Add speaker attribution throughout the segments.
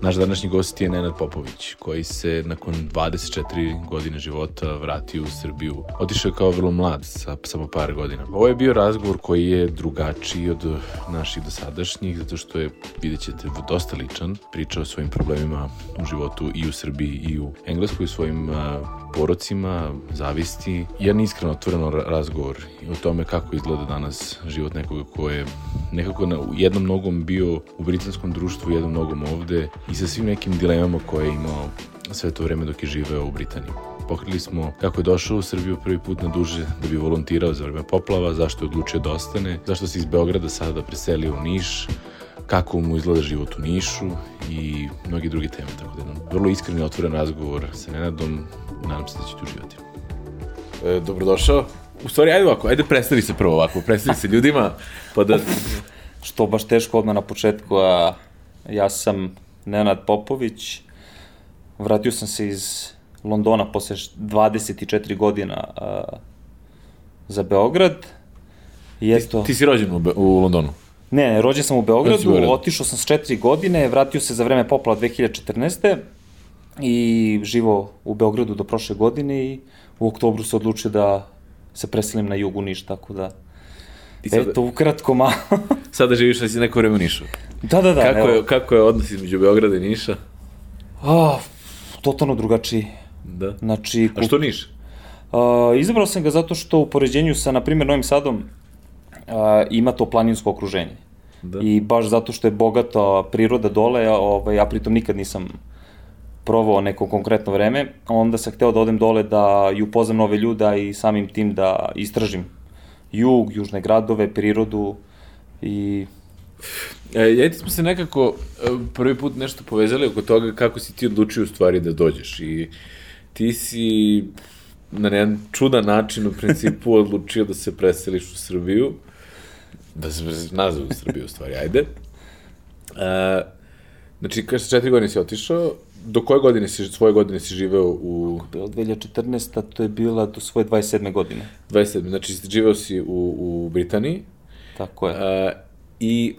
Speaker 1: Naš današnji gost je Nenad Popović, koji se nakon 24 godine života vratio u Srbiju. Otišao je kao vrlo mlad, sa samo par godina. Ovo je bio razgovor koji je drugačiji od naših dosadašnjih, zato što je, vidjet ćete, dosta ličan. Pričao o svojim problemima u životu i u Srbiji i u Engleskoj, svojim porocima, zavisti. Jedan iskreno otvoreno razgovor o tome kako izgleda danas život nekoga ko je nekako na jednom nogom bio u britanskom društvu, jednom nogom ovde i sa svim nekim dilemama koje je imao sve to vreme dok je živeo u Britaniji. Pokrili smo kako je došao u Srbiju prvi put na duže da bi volontirao za vreme poplava, zašto je odlučio da ostane, zašto se iz Beograda sada preselio u Niš, kako mu izgleda život u Nišu i mnogi drugi teme. Tako da jedan vrlo iskren i otvoren razgovor sa Nenadom. Nadam se da ćete uživati. E, dobrodošao. U stvari, ajde ovako, ajde predstavi se prvo ovako, predstavi se ljudima, pa da...
Speaker 2: Što baš teško odmah na početku, a ja sam Nenad Popović, vratio sam se iz Londona posle 24 godina a, za Beograd.
Speaker 1: I eto... Ti, ti si rođen u, Be u Londonu?
Speaker 2: Ne, ne, rođen sam u Beogradu, otišao sam s četiri godine, vratio se za vreme poplava 2014. i živo u Beogradu do prošle godine i u oktobru se odlučio da se preselim na jugu Niš, tako da Ti sada, Eto, ukratko malo.
Speaker 1: sada živiš na neko vreme u Nišu.
Speaker 2: Da, da, da.
Speaker 1: Kako, evo. je, kako je odnos između Beograda i Niša?
Speaker 2: A, totalno drugačiji.
Speaker 1: Da.
Speaker 2: Znači,
Speaker 1: A što Niš?
Speaker 2: A, izabrao sam ga zato što u poređenju sa, na primjer, Novim Sadom a, ima to planinsko okruženje. Da. I baš zato što je bogata priroda dole, ovaj, ja pritom nikad nisam provao neko konkretno vreme, onda sam hteo da odem dole da i upoznam nove ljuda i samim tim da istražim jug, južne gradove, prirodu i...
Speaker 1: E, ja ti smo se nekako e, prvi put nešto povezali oko toga kako si ti odlučio u stvari da dođeš i ti si na jedan čudan način u principu odlučio da se preseliš u Srbiju, da se nazve u Srbiju u stvari, ajde. E, znači, kada se četiri godine si otišao, do koje godine si, svoje godine si živeo u...
Speaker 2: Bilo 2014. to je bila do svoje 27. godine.
Speaker 1: 27. Znači, živeo si u, u Britaniji.
Speaker 2: Tako je.
Speaker 1: A, I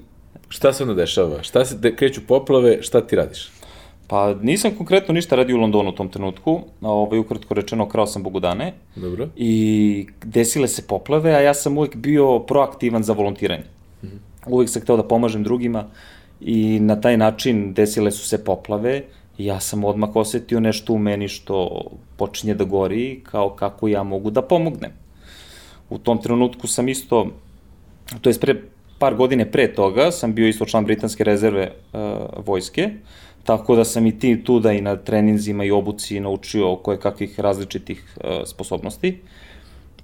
Speaker 1: šta se onda dešava? Šta se, de, kreću poplave, šta ti radiš?
Speaker 2: Pa nisam konkretno ništa radio u Londonu u tom trenutku, a ovaj, ukratko rečeno krao sam Bogudane.
Speaker 1: Dobro.
Speaker 2: I desile se poplave, a ja sam uvek bio proaktivan za volontiranje. Mm -hmm. Uvek sam hteo da pomažem drugima i na taj način desile su se poplave ja sam odmah osetio nešto u meni što počinje da gori, kao kako ja mogu da pomognem. U tom trenutku sam isto, to je pre par godine pre toga, sam bio isto član britanske rezerve uh, vojske, tako da sam i ti tu da i na treninzima i obuci naučio koje kakvih različitih uh, sposobnosti.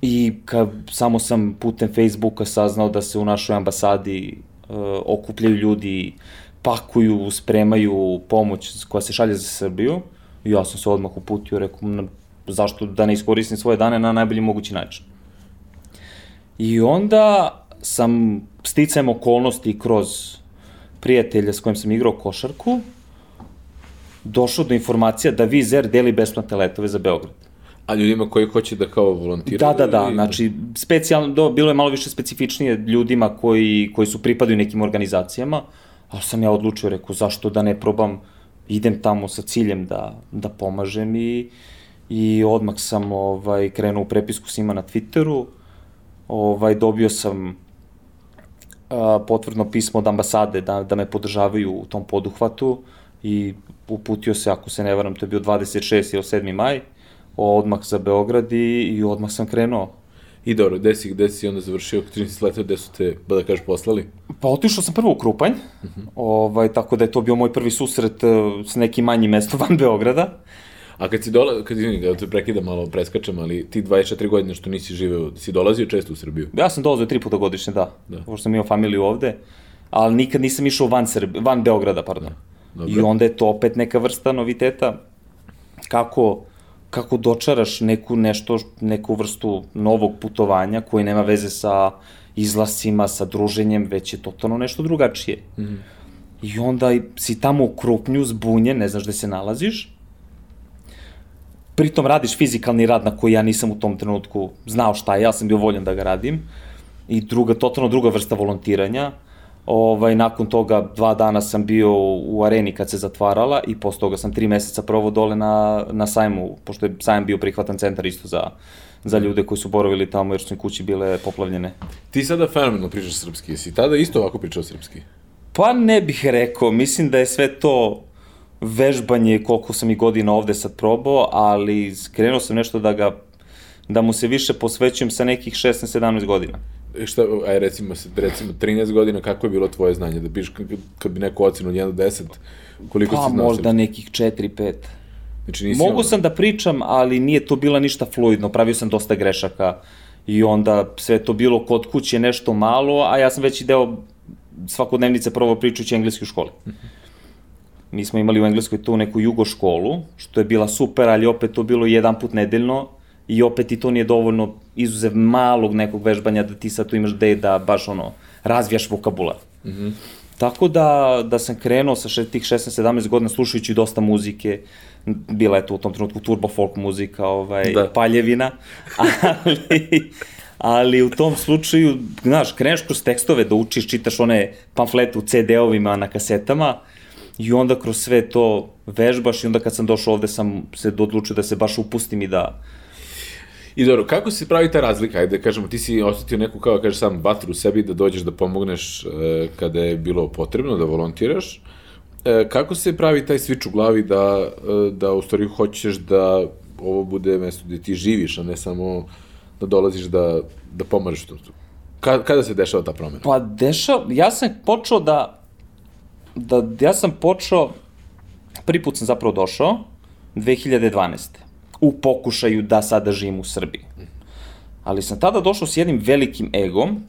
Speaker 2: I kad samo sam putem Facebooka saznao da se u našoj ambasadi uh, okupljaju ljudi pakuju, spremaju pomoć koja se šalje za Srbiju. I ja sam se odmah uputio, rekao, na, zašto da ne iskoristim svoje dane na najbolji mogući način. I onda sam sticajem okolnosti kroz prijatelja s kojim sam igrao košarku, došao do informacija da Vizer deli besplatne letove za Beograd.
Speaker 1: A ljudima koji hoće da kao volontiraju?
Speaker 2: Da, da, da, znači, specijalno, do, bilo je malo više specifičnije ljudima koji, koji su pripadaju nekim organizacijama, Ali sam ja odlučio, rekao, zašto da ne probam, idem tamo sa ciljem da, da pomažem i, i odmah sam ovaj, krenuo u prepisku s njima na Twitteru, ovaj, dobio sam a, potvrdno pismo od ambasade da, da me podržavaju u tom poduhvatu i uputio se, ako se ne varam, to je bio 26. ili 7. maj, odmah za Beograd i, i odmah sam krenuo
Speaker 1: I dobro, gde si, gde si onda završio 13 leta, gde su te, ba da kažeš, poslali?
Speaker 2: Pa otišao sam prvo u Krupanj, uh mhm. -huh. ovaj, tako da je to bio moj prvi susret uh, s nekim manjim mestom van Beograda.
Speaker 1: A kad si dola, kad izvini, da te prekidam malo, preskačem, ali ti 24 godine što nisi živeo, si dolazio često u Srbiju?
Speaker 2: Ja sam dolazio tri puta godišnje, da. da. Pošto sam imao familiju ovde, ali nikad nisam išao van, Srbi, van Beograda, pardon. Dobre. I onda je to opet neka vrsta noviteta, kako kako dočaraš neku nešto, neku vrstu novog putovanja koji nema veze sa izlascima, sa druženjem, već je totalno nešto drugačije. Mm -hmm. I onda si tamo u krupnju, zbunjen, ne znaš gde se nalaziš. Pritom radiš fizikalni rad na koji ja nisam u tom trenutku znao šta je, ja sam bio voljen da ga radim. I druga, totalno druga vrsta volontiranja. Ovaj, nakon toga dva dana sam bio u areni kad se zatvarala i posle toga sam tri meseca provao dole na, na sajmu, pošto je sajam bio prihvatan centar isto za, za ljude koji su boravili tamo jer su im kući bile poplavljene.
Speaker 1: Ti sada fenomenalno pričaš srpski, jesi tada isto ovako pričao srpski?
Speaker 2: Pa ne bih rekao, mislim da je sve to vežbanje koliko sam i godina ovde sad probao, ali krenuo sam nešto da ga da mu se više posvećujem sa nekih 16-17 godina.
Speaker 1: Šta, aj recimo, recimo 13 godina, kako je bilo tvoje znanje? Da biš, kad bi neko ocenu od 1 do 10, koliko
Speaker 2: pa,
Speaker 1: si znao?
Speaker 2: Pa možda nekih 4-5.
Speaker 1: Znači, nisi
Speaker 2: Mogu
Speaker 1: ono-
Speaker 2: sam da pričam, ali nije to bila ništa fluidno, pravio sam dosta grešaka i onda sve to bilo kod kuće nešto malo, a ja sam već i deo svakodnevnice probao pričajući engleski u školi. Mi smo imali u Engleskoj tu neku jugo školu, što je bila super, ali opet to bilo jedan put nedeljno i opet i to nije dovoljno izuzev malog nekog vežbanja da ti sad tu imaš gde da baš ono razvijaš vokabular. Mm -hmm. Tako da, da sam krenuo sa še, tih 16-17 godina slušajući dosta muzike, bila je to u tom trenutku turbo folk muzika, ovaj, da. paljevina, ali, ali u tom slučaju, znaš, kreneš kroz tekstove da učiš, čitaš one pamflete u CD-ovima na kasetama i onda kroz sve to vežbaš i onda kad sam došao ovde sam se odlučio da se baš upustim i da,
Speaker 1: I dobro, kako se pravi ta razlika? Ajde, kažemo, ti si osetio neku, kao kažeš sam, vatru u sebi da dođeš da pomogneš e, kada je bilo potrebno, da volontiraš. E, kako se pravi taj switch u glavi da, e, da u stvari hoćeš da ovo bude mesto gde ti živiš, a ne samo da dolaziš da, da pomažeš tu? Kada, kada se dešava ta promena?
Speaker 2: Pa dešava, ja sam počeo da, da, ja sam počeo, prvi put sam zapravo došao, 2012 u pokušaju da sada živim u Srbiji. Ali sam tada došao s jednim velikim egom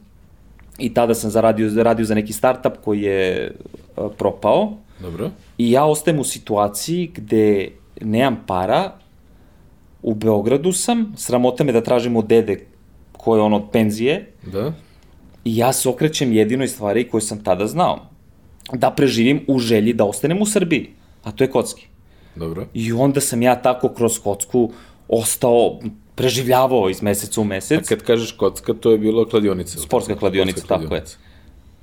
Speaker 2: i tada sam zaradio, radio za neki startup koji je uh, propao.
Speaker 1: Dobro.
Speaker 2: I ja ostajem u situaciji gde nemam para, u Beogradu sam, sramota me da tražim od dede koje je on od penzije.
Speaker 1: Da.
Speaker 2: I ja se okrećem jedinoj stvari koju sam tada znao. Da preživim u želji da ostanem u Srbiji, a to je kocki.
Speaker 1: Dobro.
Speaker 2: I onda sam ja tako kroz kocku ostao, preživljavao iz meseca u mesec.
Speaker 1: A kad kažeš kocka, to je bilo kladionica.
Speaker 2: Sportska kladionica, Sportska tako je.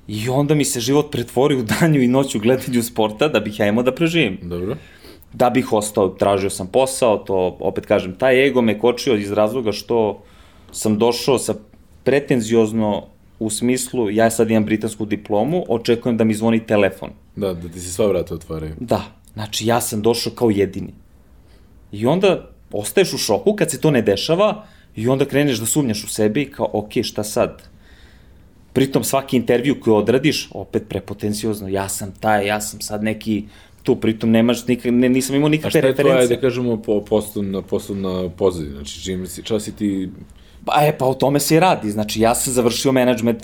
Speaker 2: I onda mi se život pretvori u danju i noću gledanju sporta da bih ja imao da preživim.
Speaker 1: Dobro.
Speaker 2: Da bih ostao, tražio sam posao, to opet kažem, taj ego me kočio iz razloga što sam došao sa pretenziozno u smislu, ja sad imam britansku diplomu, očekujem da mi zvoni telefon.
Speaker 1: Da, da ti se sva vrata otvaraju.
Speaker 2: Da, Znači, ja sam došao kao jedini. I onda ostaješ u šoku kad se to ne dešava i onda kreneš da sumnjaš u sebe i kao, ok, šta sad? Pritom svaki intervju koji odradiš, opet prepotenciozno, ja sam taj, ja sam sad neki tu, pritom nemaš, nika, ne, nisam imao nikakve reference. A šta je
Speaker 1: tvoja, da kažemo, po, poslovna, poslovna pozadina? Znači, čim si, čas si ti
Speaker 2: Pa e, pa o tome se i radi. Znači, ja sam završio menadžment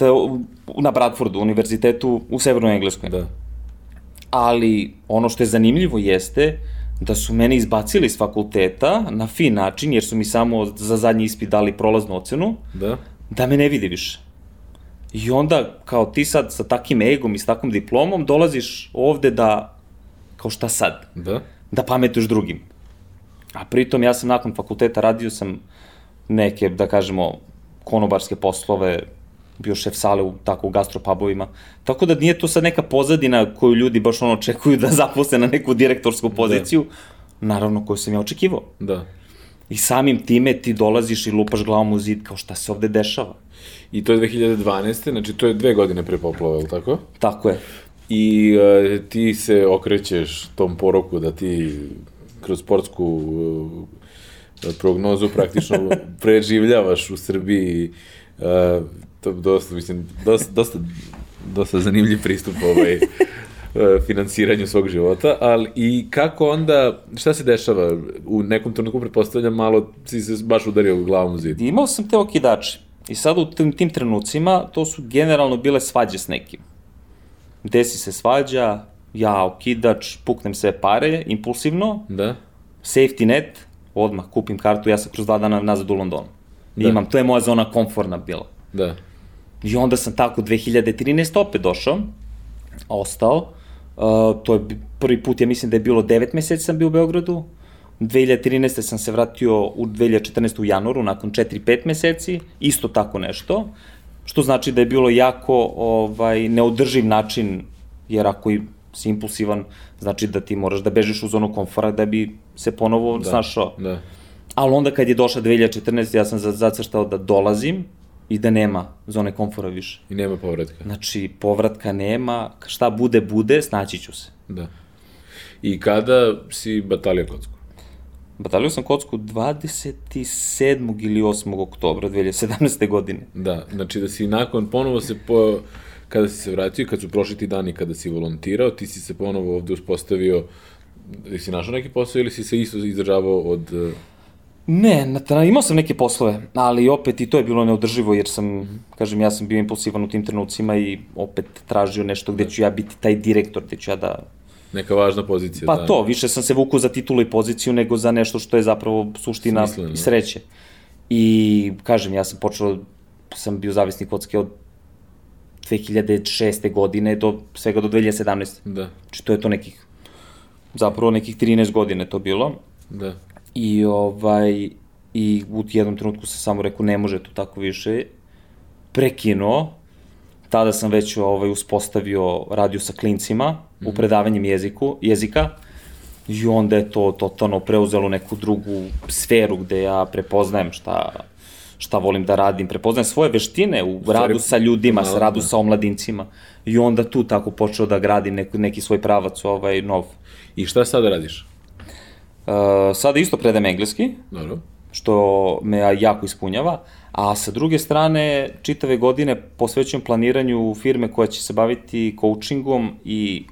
Speaker 2: na Bradfordu, univerzitetu u Severnoj Engleskoj.
Speaker 1: Da
Speaker 2: ali ono što je zanimljivo jeste da su mene izbacili iz fakulteta na fin način, jer su mi samo za zadnji ispit dali prolaznu ocenu,
Speaker 1: da,
Speaker 2: da me ne vide više. I onda, kao ti sad sa takim egom i s takvom diplomom, dolaziš ovde da, kao šta sad?
Speaker 1: Da.
Speaker 2: Da pametuješ drugim. A pritom ja sam nakon fakulteta radio sam neke, da kažemo, konobarske poslove, bio šef sale u tako u gastropubovima. Tako da nije to sad neka pozadina koju ljudi baš ono očekuju da zaposle na neku direktorsku poziciju, da. naravno koju sam ja očekivao.
Speaker 1: Da.
Speaker 2: I samim time ti dolaziš i lupaš glavom u zid kao šta se ovde dešava.
Speaker 1: I to je 2012. Znači to je dve godine pre poplava, je li tako?
Speaker 2: Tako je.
Speaker 1: I uh, ti se okrećeš tom poroku da ti kroz sportsku uh, prognozu praktično preživljavaš u Srbiji uh, to dosta, mislim, dosta, dosta, dosta zanimljiv pristup ovaj, e, finansiranju svog života, ali i kako onda, šta se dešava? U nekom trenutku pretpostavljam malo si se baš udario glavom u zid.
Speaker 2: Imao sam te okidače i sad u tim, tim trenucima to su generalno bile svađe s nekim. Desi se svađa, ja okidač, puknem sve pare, impulsivno,
Speaker 1: da.
Speaker 2: safety net, odmah kupim kartu, ja sam kroz dva dana nazad u Londonu. Da. Imam, to je moja zona komforna bila.
Speaker 1: Da.
Speaker 2: I onda sam tako 2013. opet došao, ostao, Uh, to je prvi put, ja mislim da je bilo 9 meseci sam bio u Beogradu. 2013. sam se vratio u 2014. u januaru, nakon 4-5 meseci, isto tako nešto, što znači da je bilo jako ovaj, neodrživ način, jer ako si impulsivan, znači da ti moraš da bežiš u zonu komfora da bi se ponovo da, snašao. Da. Ali onda kad je došla 2014. ja sam zacrštao da dolazim i da nema zone komfora više.
Speaker 1: I nema povratka.
Speaker 2: Znači, povratka nema, šta bude, bude, snaći ću se.
Speaker 1: Da. I kada si batalio kocku?
Speaker 2: Batalio sam kocku 27. ili 8. oktobra 2017. godine.
Speaker 1: Da, znači da si nakon, ponovo se po, kada si se vratio, kad su prošli ti dani kada si volontirao, ti si se ponovo ovde uspostavio, si našao neki posao ili si se isto izdržavao od...
Speaker 2: Ne, na, imao sam neke poslove, ali opet i to je bilo neodrživo jer sam, kažem, ja sam bio impulsivan u tim trenucima i opet tražio nešto gde ću ja biti taj direktor, gde ću ja da
Speaker 1: Neka važna pozicija.
Speaker 2: Pa da. to, više sam se vukao za titulu i poziciju nego za nešto što je zapravo suština Smisleno. sreće. I, kažem, ja sam počeo, sam bio zavisnik kocke od 2006. godine do svega do 2017. Da. Znači to je to nekih, zapravo nekih 13 godine to bilo. Da. I ovaj, i u jednom trenutku sam samo rekao ne može to tako više. Prekinuo, tada sam već ovaj, uspostavio radio sa klincima mm u predavanjem jeziku, jezika i onda je to totalno preuzelo neku drugu sferu gde ja prepoznajem šta, šta volim da radim, prepoznajem svoje veštine u Stvari, radu sa ljudima, sa radu da. sa omladincima i onda tu tako počeo da gradim neki, neki svoj pravac ovaj, nov.
Speaker 1: I šta sada radiš?
Speaker 2: Uh, sada isto predajem engleski, Dobro. što me jako ispunjava, a sa druge strane, čitave godine posvećujem planiranju firme koja će se baviti coachingom i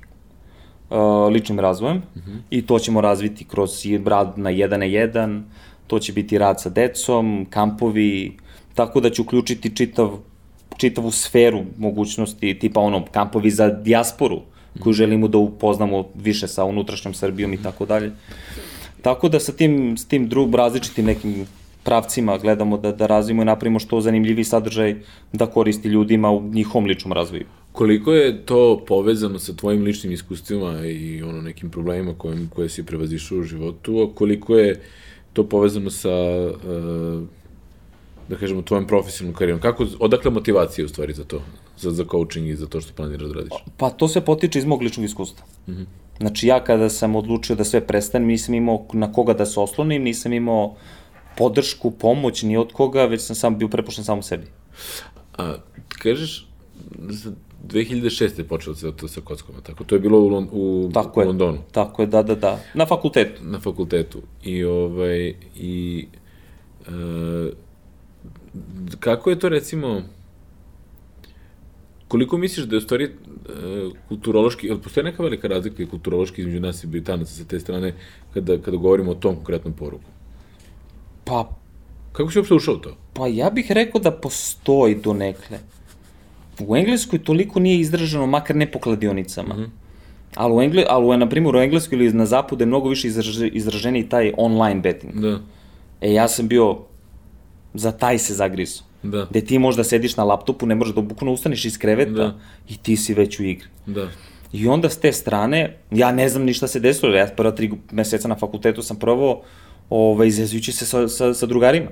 Speaker 2: uh, ličnim razvojem uh mhm. -huh. i to ćemo razviti kroz rad na jedan na jedan, to će biti rad sa decom, kampovi, tako da ću uključiti čitav, čitavu sferu mogućnosti, tipa ono, kampovi za dijasporu, koju mhm. želimo da upoznamo više sa unutrašnjom Srbijom i tako dalje. Tako da sa tim, s tim drugim različitim nekim pravcima gledamo da, da razvijemo i napravimo što zanimljivi sadržaj da koristi ljudima u njihovom ličnom razvoju.
Speaker 1: Koliko je to povezano sa tvojim ličnim iskustvima i ono nekim problemima kojim, koje si prevazišao u životu, a koliko je to povezano sa uh, da kažemo, tvojom profesionalnom karijerom? Kako, odakle motivacija u stvari za to? Za, za coaching i za to što planiraš da radiš?
Speaker 2: Pa to se potiče iz mog ličnog iskustva. Mm -hmm. Znači ja kada sam odlučio da sve prestanem, nisam imao na koga da se oslonim, nisam imao podršku, pomoć, ni od koga, već sam sam bio prepušten samo sebi.
Speaker 1: A, kažeš, 2006. je počelo se to sa kockom, tako? To je bilo u, u, tako u je, Londonu.
Speaker 2: Tako je, da, da, da. Na fakultetu.
Speaker 1: Na fakultetu. I, ovaj, i e, kako je to, recimo, koliko misliš da je u stvari e, kulturološki, ili postoje neka velika razlika kulturološki između nas i Britanaca sa te strane kada, kada govorimo o tom konkretnom poruku?
Speaker 2: Pa...
Speaker 1: Kako si uopšte ušao u to?
Speaker 2: Pa ja bih rekao da postoji do nekle. U Engleskoj toliko nije izraženo, makar ne po kladionicama. Mm -hmm. Ali u, Engle, ali u, na primjer, u Engleskoj ili na zapadu je mnogo više izraže, izraženiji taj online betting. Da. E, ja sam bio za taj se zagrizo. Da. Gde ti možda sediš na laptopu, ne možeš da bukvalno ustaneš iz kreveta da. i ti si već u igri. Da. I onda s te strane, ja ne znam ni šta se desilo, ja prva tri meseca na fakultetu sam probao, ovaj, izvezujući se sa, sa, sa drugarima.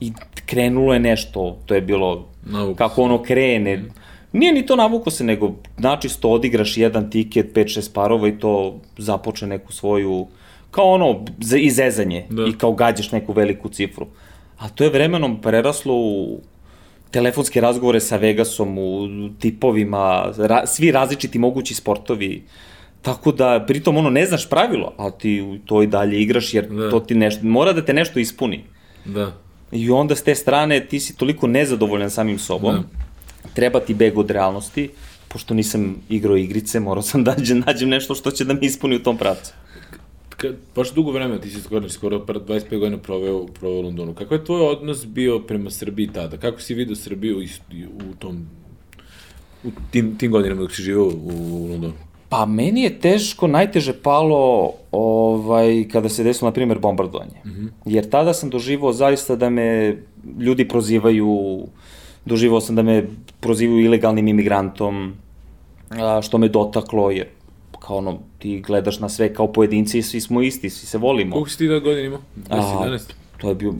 Speaker 2: I krenulo je nešto, to je bilo Navuku. kako ono krene. Nije ni to navuko se, nego načisto odigraš jedan tiket, 5-6 parova i to započe neku svoju, kao ono, izezanje da. i kao gađaš neku veliku cifru. A to je vremenom preraslo u telefonske razgovore sa Vegasom, u tipovima, ra, svi različiti mogući sportovi. Tako da, pritom ono, ne znaš pravilo, ali ti to i dalje igraš, jer da. to ti nešto, mora da te nešto ispuni. Da. I onda s te strane ti si toliko nezadovoljan samim sobom, da. treba ti beg od realnosti, pošto nisam igrao igrice, morao sam da nađem nešto što će da mi ispuni u tom pravcu.
Speaker 1: Kad, baš dugo vremena, ti si skoro, skoro 25 godina proveo, proveo u Londonu. Kako je tvoj odnos bio prema Srbiji tada? Kako si vidio Srbiju u tom, u tim, tim godinama dok si živao u Londonu?
Speaker 2: Pa meni je teško, najteže palo ovaj, kada se desilo, na primjer, bombardovanje. Mm -hmm. Jer tada sam doživao zaista da me ljudi prozivaju, doživao sam da me prozivaju ilegalnim imigrantom, a, što me dotaklo je kao ono, ti gledaš na sve kao pojedinci i svi smo isti, svi se volimo.
Speaker 1: Koliko si ti da godina imao? 10, 11?
Speaker 2: To je bio,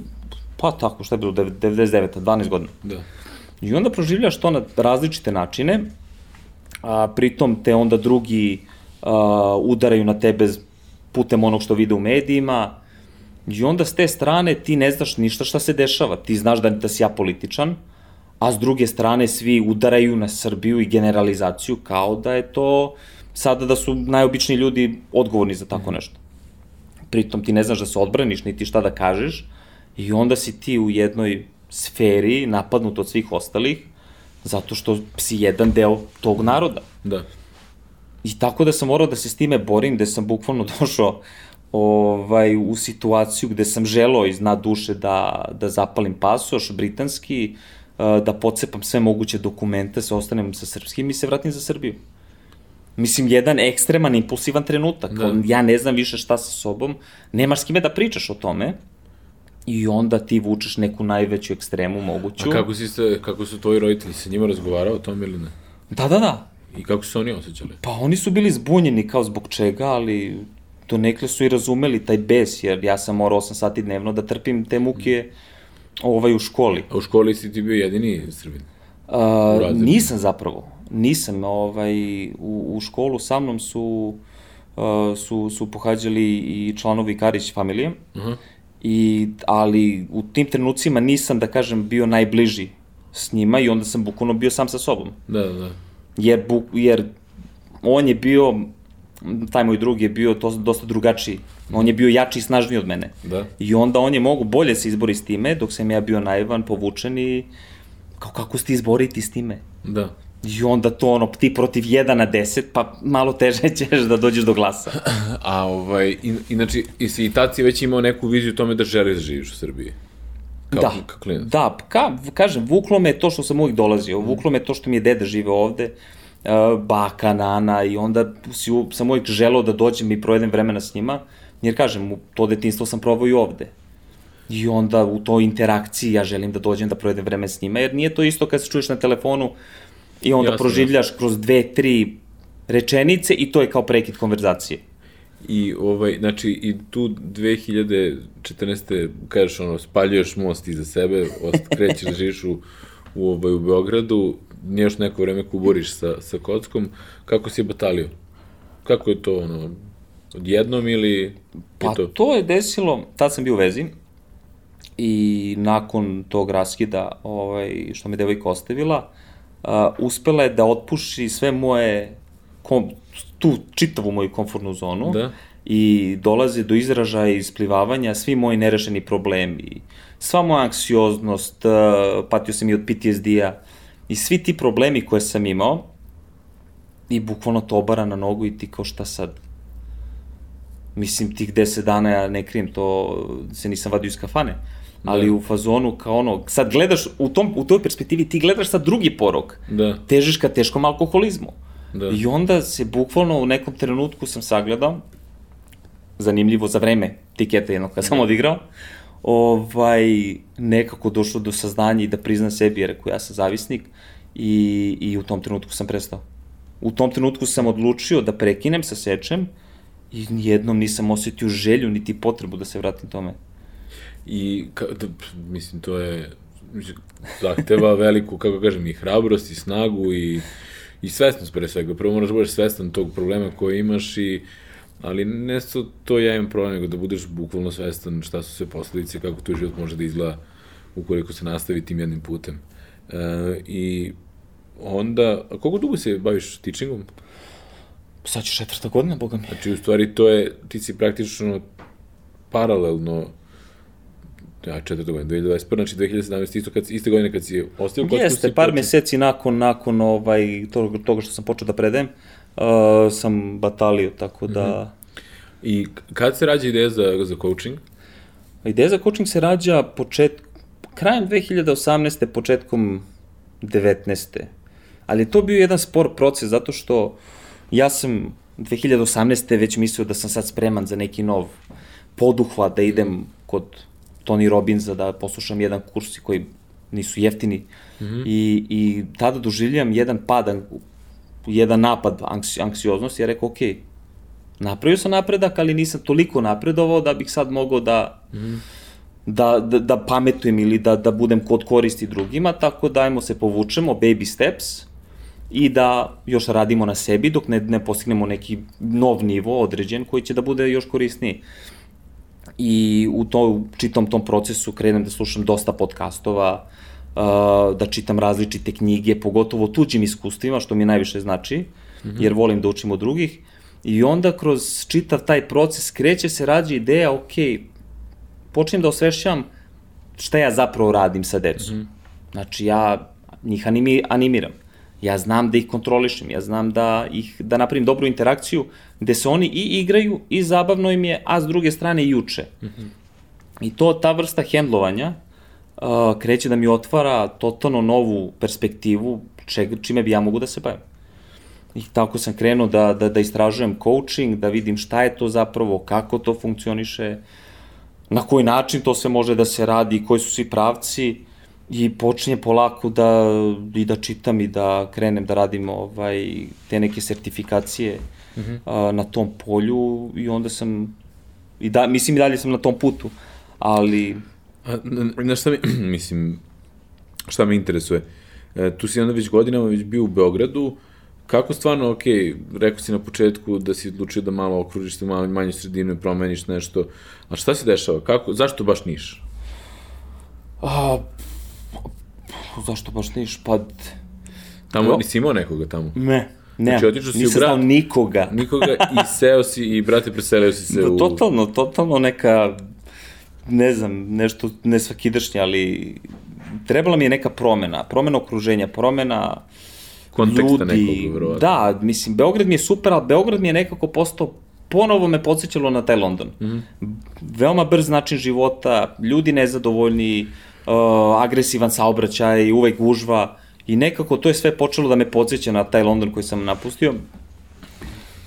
Speaker 2: pa tako, šta je bilo, 99. 12 godina.
Speaker 1: Da.
Speaker 2: I onda proživljaš to na različite načine, a pritom te onda drugi a, udaraju na tebe putem onog što vide u medijima, i onda s te strane ti ne znaš ništa šta se dešava. Ti znaš da, da si ja političan, a s druge strane svi udaraju na Srbiju i generalizaciju kao da je to sada da su najobičniji ljudi odgovorni za tako nešto. Pritom ti ne znaš da se odbraniš, niti šta da kažeš, i onda si ti u jednoj sferi napadnut od svih ostalih, zato što si jedan deo tog naroda.
Speaker 1: Da.
Speaker 2: I tako da sam morao da se s time borim, da sam bukvalno došao ovaj, u situaciju gde sam želao iz dna duše da, da zapalim pasoš britanski, da pocepam sve moguće dokumente, se ostanem sa srpskim i se vratim za Srbiju. Mislim, jedan ekstreman, impulsivan trenutak. Da. Ja ne znam više šta sa sobom, nemaš s kime da pričaš o tome, i onda ti vučeš neku najveću ekstremu moguću.
Speaker 1: A kako, si se, kako su tvoji roditelji sa njima razgovarao o tome ili ne?
Speaker 2: Da, da, da.
Speaker 1: I kako su oni osjećali?
Speaker 2: Pa oni su bili zbunjeni kao zbog čega, ali to nekle su i razumeli taj bes, jer ja sam morao 8 sati dnevno da trpim te muke ovaj, u školi.
Speaker 1: A u školi si ti bio jedini srbin?
Speaker 2: A, nisam zapravo. Nisam. Ovaj, u, u školu sa mnom su, uh, su, su pohađali i članovi Karić familije. Uh -huh i, ali u tim trenucima nisam, da kažem, bio najbliži s njima i onda sam bukvalno bio sam sa sobom.
Speaker 1: Da, da.
Speaker 2: Jer, bu, jer on je bio, taj moj drug je bio to, dosta drugačiji. On je bio jači i snažniji od mene.
Speaker 1: Da.
Speaker 2: I onda on je mogu bolje se izbori s time, dok sam ja bio naivan, povučen i kao kako ste izboriti s time?
Speaker 1: Da.
Speaker 2: I onda to ono, ti protiv 1 na 10, pa malo teže ćeš da dođeš do glasa.
Speaker 1: A ovaj, in, inači, i si i tad si već imao neku viziju tome da želiš da živiš u Srbiji?
Speaker 2: Kao, da, kao klinac. da, ka, kažem, vuklo me to što sam uvijek dolazio, mm. vuklo me to što mi je deda žive ovde, uh, baka, nana, i onda si, sam uvijek želao da dođem i projedem vremena s njima, jer kažem, to detinstvo sam probao i ovde. I onda u toj interakciji ja želim da dođem da provedem vreme s njima, jer nije to isto kad se čuješ na telefonu, i onda jasne, proživljaš jasne. kroz dve, tri rečenice i to je kao prekid konverzacije.
Speaker 1: I ovaj, znači, i tu 2014. kažeš ono, spaljuješ most iza sebe, krećeš da živiš u, u, ovaj, u Beogradu, još neko vreme kuboriš sa, sa kockom, kako si je batalio? Kako je to, ono, odjednom ili...
Speaker 2: Pa to? to je desilo, tad sam bio u vezi i nakon tog raskida, ovaj, što me devojka ostavila, uh, uspela je da otpuši sve moje, kom, tu čitavu moju komfortnu zonu
Speaker 1: da.
Speaker 2: i dolaze do izražaja i isplivavanja svi moji nerešeni problemi, sva moja anksioznost, uh, patio sam i od PTSD-a i svi ti problemi koje sam imao i bukvalno to obara na nogu i ti kao šta sad? Mislim, tih deset dana ja ne krijem, to se nisam vadio iz kafane ali da. u fazonu kao ono, sad gledaš, u, tom, u toj perspektivi ti gledaš sad drugi porok,
Speaker 1: da.
Speaker 2: težiš ka teškom alkoholizmu.
Speaker 1: Da.
Speaker 2: I onda se bukvalno u nekom trenutku sam sagledao, zanimljivo za vreme tiketa jednog kad sam da. odigrao, ovaj, nekako došlo do saznanja i da priznam sebi, jer rekao ja sam zavisnik i, i u tom trenutku sam prestao. U tom trenutku sam odlučio da prekinem sa sečem i jednom nisam osetio želju niti potrebu da se vratim tome.
Speaker 1: I, ka, da, mislim, to je, mislim, zahteva veliku, kako kažem, i hrabrost, i snagu, i, i svesnost pre svega. Prvo moraš da budeš svestan tog problema koje imaš i ali ne su to ja imam problem, nego da budeš bukvalno svestan šta su sve posledice, kako tvoj život može da izgleda ukoliko se nastavi tim jednim putem. E, I onda, a koliko dugo se baviš teachingom?
Speaker 2: Sad će četvrta godina, boga mi.
Speaker 1: Znači, u stvari, to je, ti si praktično paralelno ja, četvrta godina, 2021, znači 2017, isto kad, iste godine kad si ostavio kocku.
Speaker 2: Jeste, par počin... meseci nakon, nakon ovaj, toga, toga što sam počeo da predajem, uh, sam batalio, tako da... Mm -hmm.
Speaker 1: I kad se rađa ideja za, za coaching?
Speaker 2: Ideja za coaching se rađa počet, krajem 2018. početkom 19. Ali to bio jedan spor proces, zato što ja sam 2018. već mislio da sam sad spreman za neki nov poduhvat, da idem kod Tony Robbinsa da poslušam jedan kurs koji nisu jeftini mm -hmm. i, i tada doživljam jedan padan jedan napad anksi, anksioznosti, ja rekao, ok, napravio sam napredak, ali nisam toliko napredovao da bih sad mogao da, mm. da, da, da pametujem ili da, da budem kod koristi drugima, tako da ajmo se povučemo, baby steps, i da još radimo na sebi dok ne, ne postignemo neki nov nivo određen koji će da bude još korisniji. I u to, čitom tom procesu krenem da slušam dosta podcastova, uh, da čitam različite knjige, pogotovo tuđim iskustvima, što mi najviše znači, mm -hmm. jer volim da učim od drugih. I onda kroz čitav taj proces kreće se rađe ideja, ok, počnem da osvešćam šta ja zapravo radim sa decom. Mm -hmm. Znači, ja njih animi, animiram. Ja znam da ih kontrolišem, ja znam da ih da napravim dobru interakciju gde se oni i igraju i zabavno im je, a s druge strane i uče. Mm -hmm. I to ta vrsta hendlovanja uh, kreće da mi otvara totalno novu perspektivu čeg, čime bi ja mogu da se bavim. I tako sam krenuo da, da, da istražujem coaching, da vidim šta je to zapravo, kako to funkcioniše, na koji način to sve može da se radi, koji su svi pravci i počinje polako da, i da čitam i da krenem da radim ovaj, te neke sertifikacije mm -hmm. a, na tom polju i onda sam, i da, mislim i dalje sam na tom putu, ali...
Speaker 1: A, na šta mi, mislim, šta me interesuje, e, tu si onda već godinama već bio u Beogradu, kako stvarno, ok, rekao si na početku da si odlučio da malo okružiš se malo manje sredinu i promeniš nešto, a šta se dešava? Kako, zašto baš Niš?
Speaker 2: A, zašto baš Niš? Pa...
Speaker 1: Tamo, no. nisi imao nekoga tamo?
Speaker 2: Ne. Ne, znači, otišao si nisam u grad, znao nikoga.
Speaker 1: Nikoga i seo si i, brate, preselio si se da, u...
Speaker 2: Totalno, totalno neka, ne znam, nešto nesvakidašnje, ali trebala mi je neka promena, promena okruženja, promena
Speaker 1: konteksta ljudi. nekog, verovatno.
Speaker 2: Da, mislim, Beograd mi je super, ali Beograd mi je nekako postao ponovo me podsjećalo na taj London. Mm -hmm. Veoma brz način života, ljudi nezadovoljni, uh, agresivan saobraćaj, uvek gužva i nekako to je sve počelo da me podsjeća na taj London koji sam napustio.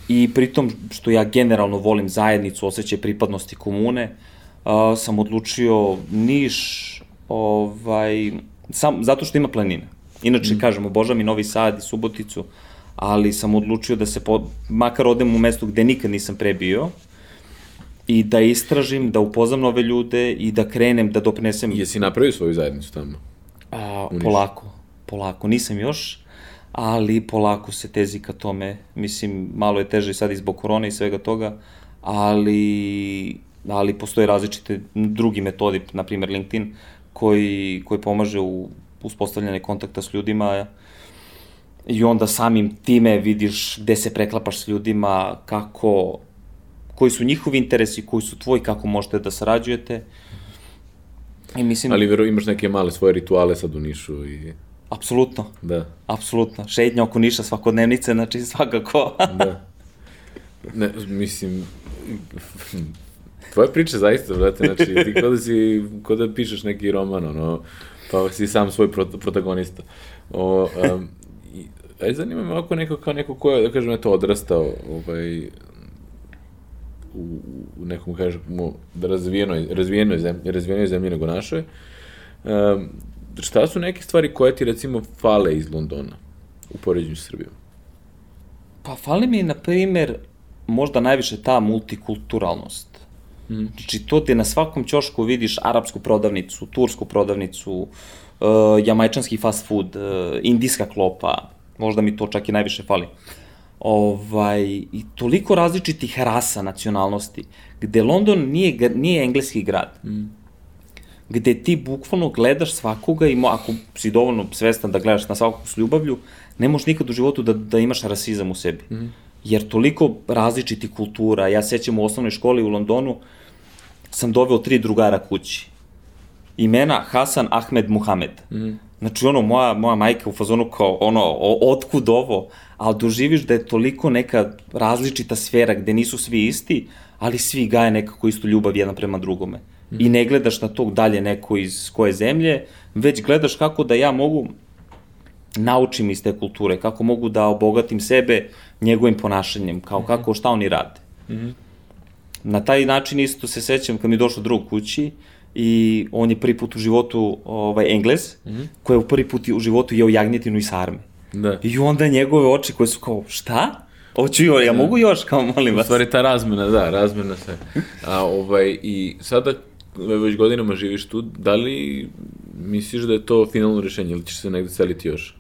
Speaker 2: I pritom što ja generalno volim zajednicu, osjećaj pripadnosti komune, uh, sam odlučio Niš, ovaj, sam, zato što ima planine. Inače, mm. kažem, obožavam i Novi Sad i Suboticu, ali sam odlučio da se, po, makar odem u mesto gde nikad nisam pre bio, i da istražim, da upoznam nove ljude i da krenem da doprinesem...
Speaker 1: Jesi napravio svoju zajednicu tamo?
Speaker 2: A, polako, polako. Nisam još, ali polako se tezi ka tome. Mislim, malo je teže sad i zbog korone i svega toga, ali, ali postoje različite drugi metodi, na primjer LinkedIn, koji, koji pomaže u uspostavljanje kontakta s ljudima i onda samim time vidiš gde se preklapaš s ljudima, kako, koji su njihovi interesi, koji su tvoji, kako možete da sarađujete.
Speaker 1: I mislim... Ali vero, imaš neke male svoje rituale sad u Nišu i...
Speaker 2: Apsolutno.
Speaker 1: Da.
Speaker 2: Apsolutno. Šetnja oko Niša svakodnevnice, znači svakako.
Speaker 1: da. Ne, mislim, tvoja priča zaista, brate, znači, ti kod da si, kod da pišeš neki roman, ono, pa si sam svoj protagonista. O, um, aj zanima me ovako neko kao neko ko je, da kažem, eto, odrastao, ovaj, u, u nekom, kažemo, da razvijenoj, razvijenoj zemlji, razvijenoj zemlji nego našoj. Um, šta su neke stvari koje ti, recimo, fale iz Londona u poređenju s Srbijom?
Speaker 2: Pa, fali mi, na primer, možda najviše ta multikulturalnost. Mm. Znači to gde na svakom ćošku vidiš arapsku prodavnicu, tursku prodavnicu, uh, jamajčanski fast food, uh, indijska klopa, možda mi to čak i najviše fali. Ovaj, I toliko različitih rasa, nacionalnosti, gde London nije, nije engleski grad. Mm. Gde ti bukvalno gledaš svakoga i mo, ako si dovoljno svestan da gledaš na svakog s ljubavlju, ne možeš nikad u životu da, da imaš rasizam u sebi. Mm jer toliko različitih kultura, ja sećam u osnovnoj školi u Londonu, sam doveo tri drugara kući. Imena Hasan Ahmed Muhamed. Mm. Znači, ono, moja, moja majka u fazonu kao, ono, otkud ovo? Ali doživiš da je toliko neka različita sfera gde nisu svi isti, ali svi gaje nekako istu ljubav jedan prema drugome. Mm. I ne gledaš na tog dalje neko iz koje zemlje, već gledaš kako da ja mogu naučim iz te kulture, kako mogu da obogatim sebe njegovim ponašanjem, kao mm -hmm. kako, šta oni rade. Mm -hmm. Na taj način isto se sećam kad mi je došao drug kući i on je prvi put u životu ovaj, Englez, mm -hmm. koji je u prvi put u životu jeo jagnjetinu i sarme.
Speaker 1: Da.
Speaker 2: I onda njegove oči koje su kao, šta? Hoću još, ja mogu još, kao molim
Speaker 1: U
Speaker 2: vas.
Speaker 1: stvari ta razmena, da, razmena se. A ovaj, i sada već godinama živiš tu, da li misliš da je to finalno rešenje ili ćeš se negde seliti još?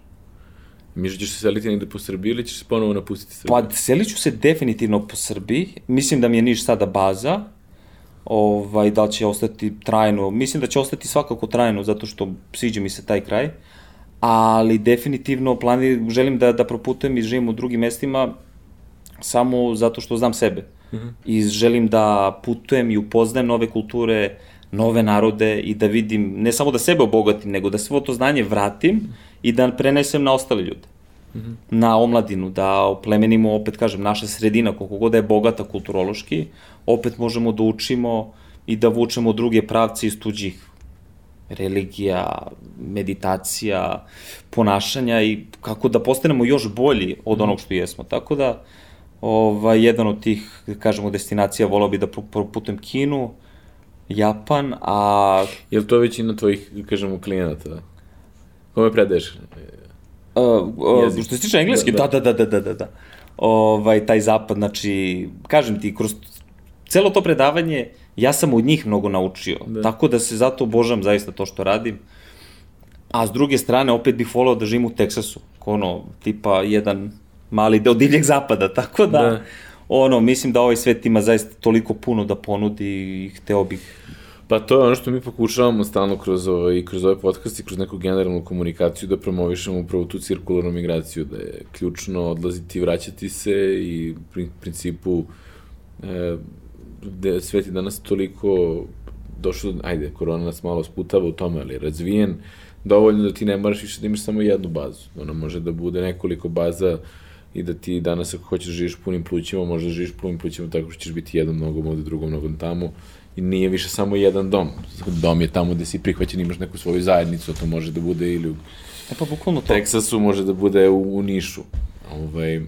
Speaker 1: Misliš da ćeš se seliti negde po Srbiji ili ćeš se ponovo napustiti Srbiju?
Speaker 2: Pa selit ću se definitivno po Srbiji. Mislim da mi je Niš sada baza. Ovaj, da li će ostati trajno? Mislim da će ostati svakako trajno, zato što sviđa mi se taj kraj. Ali definitivno planir, želim da, da proputujem i živim u drugim mestima samo zato što znam sebe. Mm -hmm. I želim da putujem i upoznajem nove kulture, nove narode i da vidim, ne samo da sebe obogatim, nego da svo to znanje vratim i da prenesem na ostale ljude. Mm -hmm. Na omladinu, da oplemenimo, opet kažem, naša sredina, koliko god da je bogata kulturološki, opet možemo da učimo i da vučemo druge pravce iz tuđih religija, meditacija, ponašanja i kako da postanemo još bolji od onog što jesmo. Tako da, ovaj, jedan od tih, da kažemo, destinacija volao bi da proputujem Kinu, Japan, a...
Speaker 1: Je li to većina tvojih, da kažemo, klijenata? Kome predaješ?
Speaker 2: Uh, uh, što se tiče engleski, da, da, da, da, da, da, da. Ovaj, taj zapad, znači, kažem ti, kroz celo to predavanje, ja sam od njih mnogo naučio. Da. Tako da se zato obožavam zaista to što radim. A s druge strane, opet bih volao da živim u Teksasu. Ono, tipa jedan mali deo divljeg zapada, tako da, da. ono, mislim da ovaj svet ima zaista toliko puno da ponudi i hteo bih
Speaker 1: Pa to je ono što mi pokušavamo stalno kroz ovaj, kroz ovaj podcast i kroz neku generalnu komunikaciju da promovišemo upravo tu cirkularnu migraciju, da je ključno odlaziti i vraćati se i u principu e, da svet je danas toliko došlo, ajde, korona nas malo sputava u tome, ali je razvijen, dovoljno da ti ne moraš više da imaš samo jednu bazu. Ona može da bude nekoliko baza i da ti danas ako hoćeš da živiš punim plućima, možeš da živiš punim plućima tako što ćeš biti jednom nogom ovde, drugom nogom tamo i nije više samo jedan dom. Dom je tamo gde si prihvaćen, imaš neku svoju zajednicu, to može da bude ili u
Speaker 2: e pa, bukvalno to.
Speaker 1: Teksasu, može da bude u, u Nišu. Ovaj,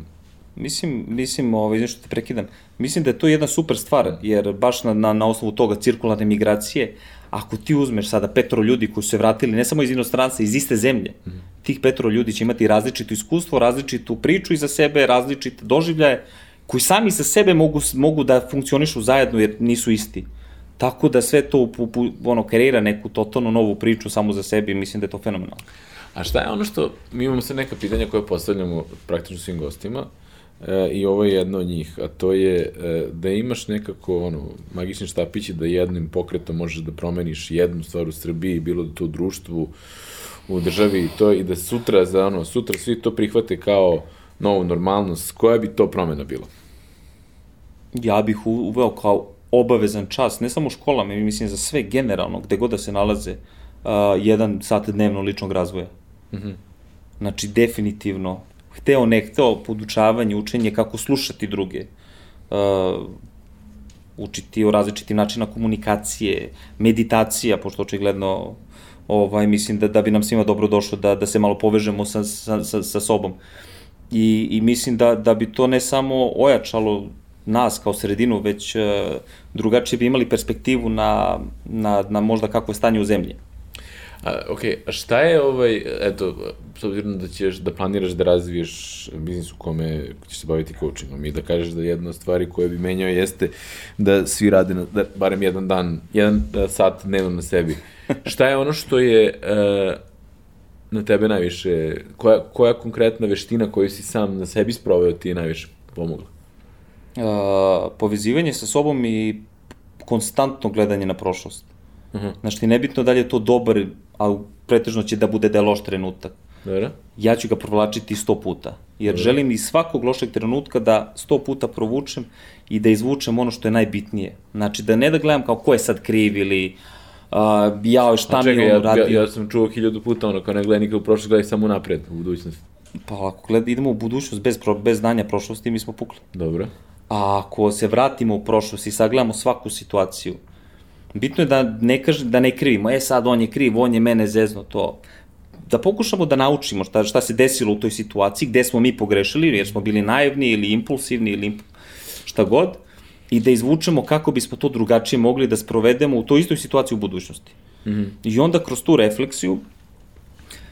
Speaker 2: Mislim, mislim, ovaj, nešto te prekidam, mislim da je to jedna super stvar, jer baš na, na, na osnovu toga cirkularne migracije, ako ti uzmeš sada petro ljudi koji su se vratili ne samo iz inostranstva, iz iste zemlje, mm -hmm. tih petro ljudi će imati različito iskustvo, različitu priču iza sebe, različite doživljaje, koji sami sa sebe mogu, mogu da funkcionišu zajedno jer nisu isti. Tako da sve to ono, kreira neku totalno novu priču samo za sebe i mislim da je to fenomenalno.
Speaker 1: A šta je ono što, mi imamo sve neka pitanja koje postavljamo praktično svim gostima, e, i ovo je jedno od njih, a to je e, da imaš nekako ono, magični štapići da jednim pokretom možeš da promeniš jednu stvar u Srbiji, bilo da to u društvu, u državi i to, i da sutra, za ono, sutra svi to prihvate kao novu normalnost, koja bi to promena bila?
Speaker 2: Ja bih uveo kao obavezan čas, ne samo školama, mislim za sve generalno, gde god da se nalaze, uh, jedan sat dnevno ličnog razvoja. Mm -hmm. Znači, definitivno, hteo ne hteo, podučavanje, učenje, kako slušati druge, uh, učiti o različitim načina komunikacije, meditacija, pošto očigledno ovaj, mislim da, da bi nam svima dobro došlo da, da se malo povežemo sa, sa, sa, sa sobom. I, I mislim da, da bi to ne samo ojačalo nas kao sredinu, već uh, drugačije bi imali perspektivu na, na, na možda kako je stanje u zemlji.
Speaker 1: A, ok, a šta je ovaj, eto, s obzirom da ćeš, da planiraš da razviješ biznis u kome ćeš se baviti coachingom i da kažeš da jedna od stvari koje bi menjao jeste da svi rade na, da, barem jedan dan, jedan da, sat dnevno na sebi. Šta je ono što je uh, na tebe najviše, koja, koja konkretna veština koju si sam na sebi sproveo ti je najviše pomogla?
Speaker 2: Uh, povezivanje sa sobom i konstantno gledanje na prošlost. Uh -huh. Znači, nebitno da li je to dobar a pretežno će da bude da je loš trenutak.
Speaker 1: Dobro.
Speaker 2: Ja ću ga provlačiti sto puta. Jer Dobro. želim iz svakog lošeg trenutka da sto puta provučem i da izvučem ono što je najbitnije. Znači, da ne da gledam kao ko je sad kriv ili uh, jao, šta čekaj, mi je on
Speaker 1: radio. Ja, ja sam čuo hiljadu puta ono, kao ne gledaj nikad u prošlost, gledaj samo napred, u budućnost.
Speaker 2: Pa ako gleda, idemo u budućnost bez, pro, bez znanja prošlosti, mi smo pukli.
Speaker 1: Dobro.
Speaker 2: A ako se vratimo u prošlost i sagledamo svaku situaciju, bitno je da ne, kaže, da ne krivimo, e sad on je kriv, on je mene zezno to. Da pokušamo da naučimo šta, šta se desilo u toj situaciji, gde smo mi pogrešili, jer smo bili naivni ili impulsivni ili šta god, i da izvučemo kako bismo to drugačije mogli da sprovedemo u toj istoj situaciji u budućnosti. Mm -hmm. I onda kroz tu refleksiju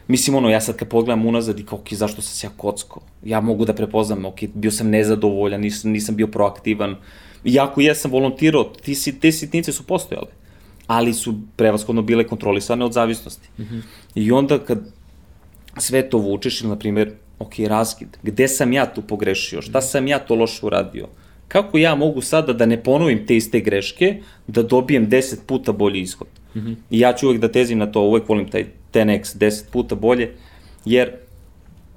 Speaker 2: Mislim, ono, ja sad kad pogledam unazad i kao, ok, zašto sam se ja kocko? Ja mogu da prepoznam, ok, bio sam nezadovoljan, nisam, nisam bio proaktivan. Iako jesam volontirao, ti, si, te sitnice su postojale, ali su prevaskodno bile kontrolisane od zavisnosti. Mm -hmm. I onda kad sve to vučeš, ili, na primjer, ok, razgid, gde sam ja tu pogrešio, šta sam ja to loše uradio, kako ja mogu sada da ne ponovim te iste greške, da dobijem 10 puta bolji ishod. Mm -hmm. I ja ću uvek da tezim na to, uvek volim taj 10x, 10 puta bolje, jer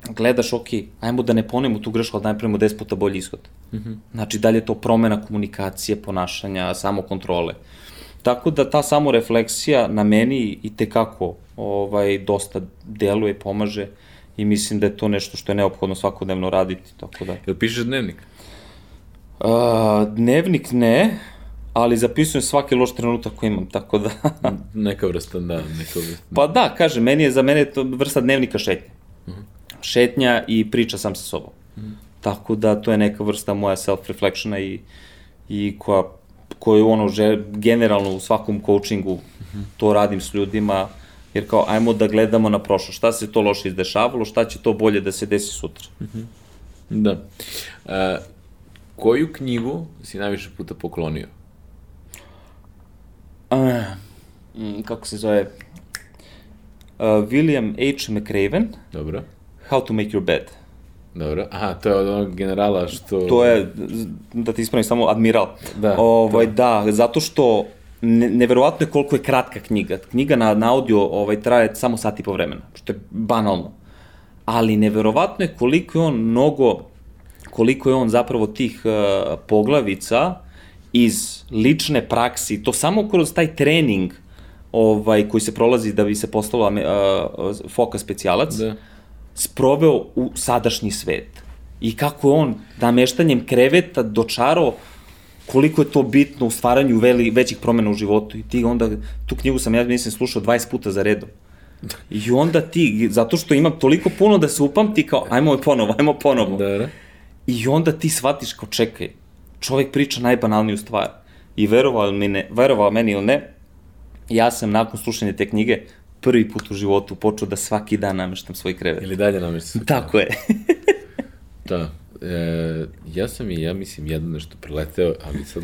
Speaker 2: gledaš, ok, ajmo da ne ponovimo tu grešku, ali da napravimo 10 puta bolji ishod. Mm -hmm. Znači, dalje to promena komunikacije, ponašanja, samokontrole. Tako da ta samorefleksija na meni i tekako ovaj, dosta deluje, pomaže i mislim da je to nešto što je neophodno svakodnevno raditi. Tako da...
Speaker 1: Jel pišeš dnevnik?
Speaker 2: Uh, dnevnik ne, ali zapisujem svaki loš trenutak koji imam, tako da...
Speaker 1: neka vrsta, da, neka vrsta.
Speaker 2: Pa da, kažem, meni je za mene to vrsta dnevnika šetnja. Uh mhm. -huh. Šetnja i priča sam sa sobom. Uh mhm. -huh. Tako da to je neka vrsta moja self-reflectiona i, i koja, koju ono, že, generalno u svakom coachingu uh mhm. -huh. to radim s ljudima, jer kao, ajmo da gledamo na prošlo, šta se to loše izdešavalo, šta će to bolje da se desi sutra. Uh -huh.
Speaker 1: Da. Uh, koju knjigu si najviše puta poklonio?
Speaker 2: Uh, kako se zove? Uh, William H. McRaven.
Speaker 1: Dobro.
Speaker 2: How to make your bed.
Speaker 1: Dobro. Aha, to je od onog generala što...
Speaker 2: To je, da ti ispravim samo, admiral. Da. Ovaj, da. da, zato što ne, neverovatno je koliko je kratka knjiga. Knjiga na, na audio ovaj, traje samo sat i po vremena, što je banalno. Ali neverovatno je koliko je on mnogo, koliko je on zapravo tih uh, poglavica iz lične praksi, to samo kroz taj trening ovaj, koji se prolazi da bi se postalo uh, foka specijalac, da. sproveo u sadašnji svet. I kako je on nameštanjem kreveta dočarao koliko je to bitno u stvaranju veli, većih promena u životu. I ti onda, tu knjigu sam ja mislim slušao 20 puta za redom. I onda ti, zato što imam toliko puno da se upamti kao, ajmo ponovo, ajmo ponovo. Da, da. I onda ti shvatiš kao, čekaj, čovek priča najbanalniju stvar. I verovao, mi ne, verovao meni ili ne, ja sam nakon slušanja te knjige prvi put u životu počeo da svaki dan nameštam svoj krevet.
Speaker 1: Ili dalje
Speaker 2: krevet. Tako je.
Speaker 1: da. E, ja sam i, ja mislim, jedno nešto preleteo, ali sad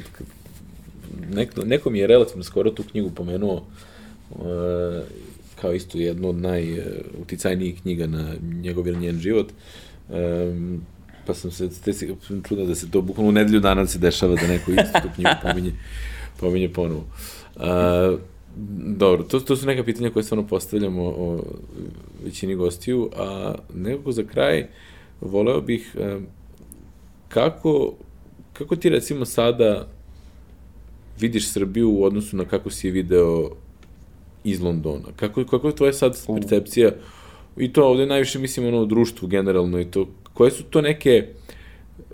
Speaker 1: neko, neko mi je relativno skoro tu knjigu pomenuo e, kao isto jednu od najuticajnijih knjiga na njegov ili njen život. E, pa sam se te, čuda da se to bukvalno u nedelju dana da se dešava da neko isto tu knjigu pominje, pominje ponovo. A, dobro, to, to su neka pitanja koje stvarno postavljamo o većini gostiju, a nekako za kraj voleo bih a, kako, kako ti recimo sada vidiš Srbiju u odnosu na kako si je video iz Londona? Kako, kako je tvoja sad percepcija i to ovde najviše mislim ono društvu generalno i to Koje su to neke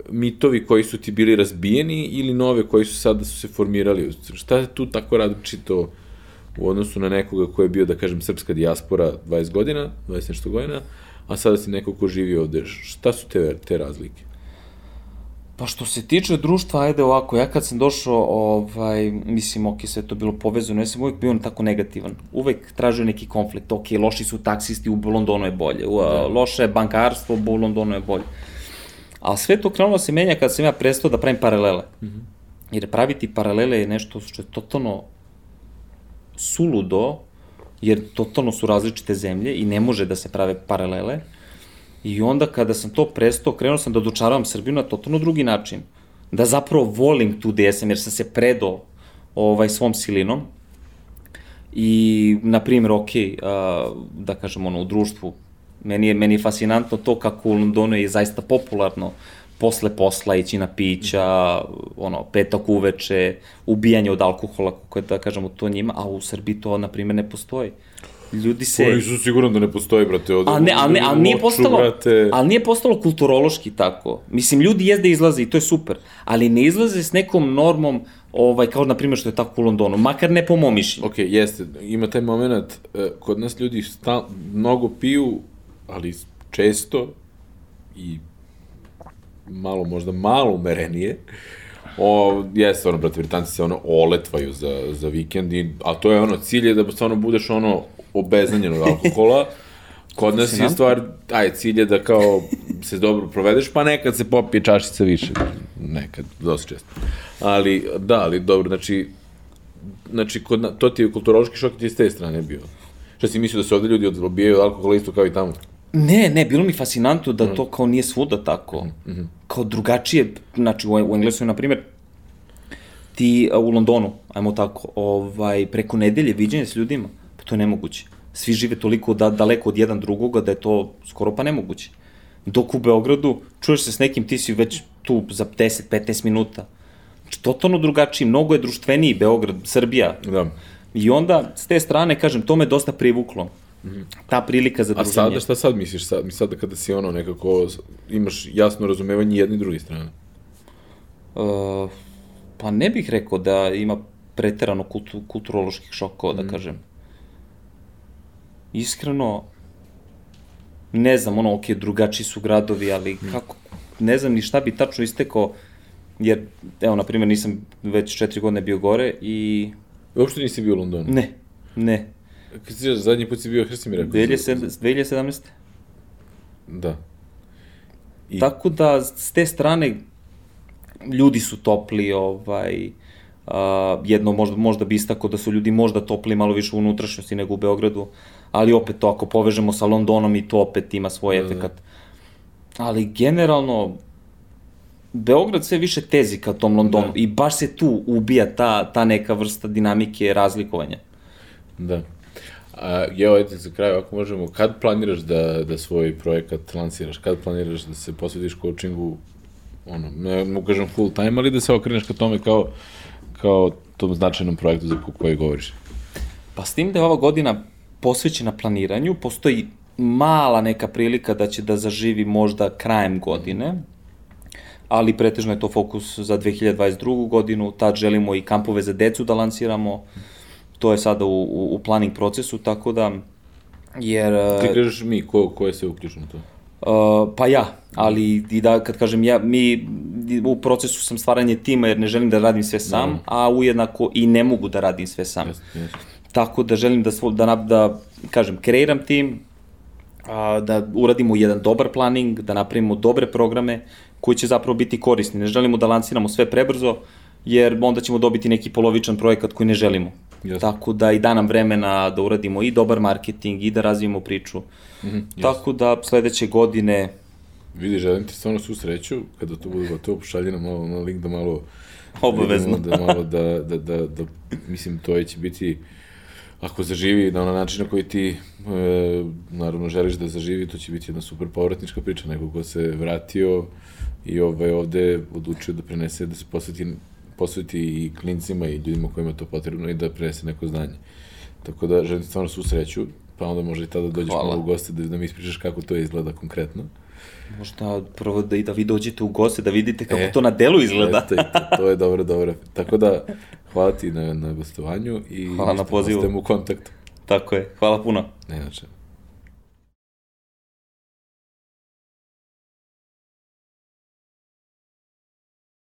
Speaker 1: mitovi koji su ti bili razbijeni ili nove koji su sada su se formirali? Šta je tu tako različito u odnosu na nekoga ko je bio, da kažem, srpska dijaspora 20 godina, 20 nešto godina, a sada si neko ko živi ovde. Šta su te, te razlike?
Speaker 2: Pa što se tiče društva, ajde ovako, ja kad sam došao, ovaj, mislim, ok, sve to bilo povezano, ja sam uvek bio tako negativan. Uvek tražio neki konflikt, ok, loši su taksisti, u Londonu je bolje, u, da. loše je bankarstvo, u Londonu je bolje. Ali sve to krenulo da se menja kad sam ja prestao da pravim paralele. Mm -hmm. Jer praviti paralele je nešto što je totalno suludo, jer totalno su različite zemlje i ne može da se prave paralele. I onda kada sam to prestao, krenuo sam da dočaravam Srbiju na totalno drugi način. Da zapravo volim tu gde sam, jer sam se predao ovaj, svom silinom. I, na primjer, ok, uh, da kažem, ono, u društvu, meni je, meni je fascinantno to kako u Londonu je zaista popularno posle posla ići na pića, ono, petak uveče, ubijanje od alkohola, kako je da kažemo to njima, a u Srbiji to, na primjer, ne postoji ljudi se...
Speaker 1: Koji su sigurno da ne postoji, brate, ovde.
Speaker 2: A ne, a ne, a nije postalo, brate... ali nije postalo kulturološki tako. Mislim, ljudi jezde izlaze i to je super, ali ne izlaze s nekom normom, ovaj, kao na primjer što je tako u Londonu, makar ne po mom mišljenju.
Speaker 1: Ok, jeste, ima taj moment, eh, kod nas ljudi stal, mnogo piju, ali često i malo, možda malo umerenije, O, jeste, ono, brate, Britanci se ono oletvaju za, za vikend, i, a to je ono, cilj je da stvarno budeš ono obeznanjen od alkohola, Kod nas je stvar, aj, cilj je da kao se dobro provedeš, pa nekad se popije čašica više. Nekad, dosta često. Ali, da, ali dobro, znači, znači, kod, na, to ti je kulturološki šok ti je s te strane bio. Šta si mislio da se ovde ljudi odbijaju od alkohola isto kao i tamo?
Speaker 2: Ne, ne, bilo mi fascinantno da mm. to kao nije svuda tako. Mm -hmm. Kao drugačije, znači u, u Engleskoj, na primjer, ti u Londonu, ajmo tako, ovaj, preko nedelje viđenje s ljudima, pa to je nemoguće. Svi žive toliko da, daleko od jedan drugoga da je to skoro pa nemoguće. Dok u Beogradu čuješ se s nekim, ti si već tu za 10-15 minuta. Znači, totalno drugačiji, mnogo je društveniji Beograd, Srbija.
Speaker 1: Da.
Speaker 2: I onda, s te strane, kažem, to me dosta privuklo. Ta prilika za druženje.
Speaker 1: A sada, šta sad misliš? Sad, mi sada kada si ono nekako, imaš jasno razumevanje jedne i druge strane?
Speaker 2: Uh, pa ne bih rekao da ima preterano kultu, kulturoloških šokova, da mm. kažem. Iskreno, ne znam, ono, ok, drugačiji su gradovi, ali mm. kako, ne znam ni šta bi tačno istekao, jer, evo, na primjer, nisam već četiri godine bio gore i...
Speaker 1: Uopšte nisi bio u Londonu?
Speaker 2: Ne, ne.
Speaker 1: Kad si zadnji put si bio, rekao?
Speaker 2: 2017.
Speaker 1: Da.
Speaker 2: I... Tako da, s te strane, ljudi su topli, ovaj, uh, jedno možda, možda bi istako da su ljudi možda topli malo više u unutrašnjosti nego u Beogradu, ali opet to ako povežemo sa Londonom i to opet ima svoj da, da. efekat. Da. Ali generalno, Beograd sve više tezi ka tom Londonu da. i baš se tu ubija ta, ta neka vrsta dinamike razlikovanja.
Speaker 1: Da. A, evo, ajde za kraj, ako možemo, kad planiraš da, da svoj projekat lansiraš, kad planiraš da se posvetiš coachingu ono, ne mogu kažem full time, ali da se okreneš ka tome kao, kao tom značajnom projektu za koji govoriš.
Speaker 2: Pa s tim da je ova godina posvećena planiranju, postoji mala neka prilika da će da zaživi možda krajem godine, ali pretežno je to fokus za 2022. godinu, tad želimo i kampove za decu da lansiramo, to je sada u, u, u planning procesu, tako da, jer...
Speaker 1: Ti kažeš mi, ko, ko je se uključeno to?
Speaker 2: Uh, pa ja, ali i da kad kažem ja, mi u procesu sam stvaranje tima jer ne želim da radim sve sam, no. a ujednako i ne mogu da radim sve sam. Yes, yes. Tako da želim da, da, da kažem, kreiram tim, a, da uradimo jedan dobar planning, da napravimo dobre programe koji će zapravo biti korisni. Ne želimo da lanciramo sve prebrzo, jer onda ćemo dobiti neki polovičan projekat koji ne želimo. Yes. Tako da i da nam vremena da uradimo i dobar marketing i da razvijemo priču. Mm -hmm, yes. Tako da sledeće godine...
Speaker 1: Vidi, želim ti stvarno svu sreću, kada to bude gotovo, pošalji nam malo na link da malo...
Speaker 2: Obavezno.
Speaker 1: Da, malo da, da, da, da, mislim, to će biti ako zaživi na onaj način na koji ti e, naravno želiš da zaživi, to će biti jedna super povratnička priča, neko ko se vratio i ovaj, ovde odlučio da prenese, da se posveti posveti i klincima i ljudima kojima je to potrebno i da prenese neko znanje. Tako da želim stvarno svu sreću, pa onda može i tada da dođeš Hvala. malo u goste da, da mi ispričaš kako to izgleda konkretno.
Speaker 2: Možda prvo da i da vi dođete u goste, da vidite kako e, to na delu izgleda.
Speaker 1: Eto, to, to je dobro, dobro. Tako da, hvala ti na, na gostovanju i
Speaker 2: hvala na pozivu.
Speaker 1: u kontaktu.
Speaker 2: Tako je, hvala puno.
Speaker 1: Ne, znači.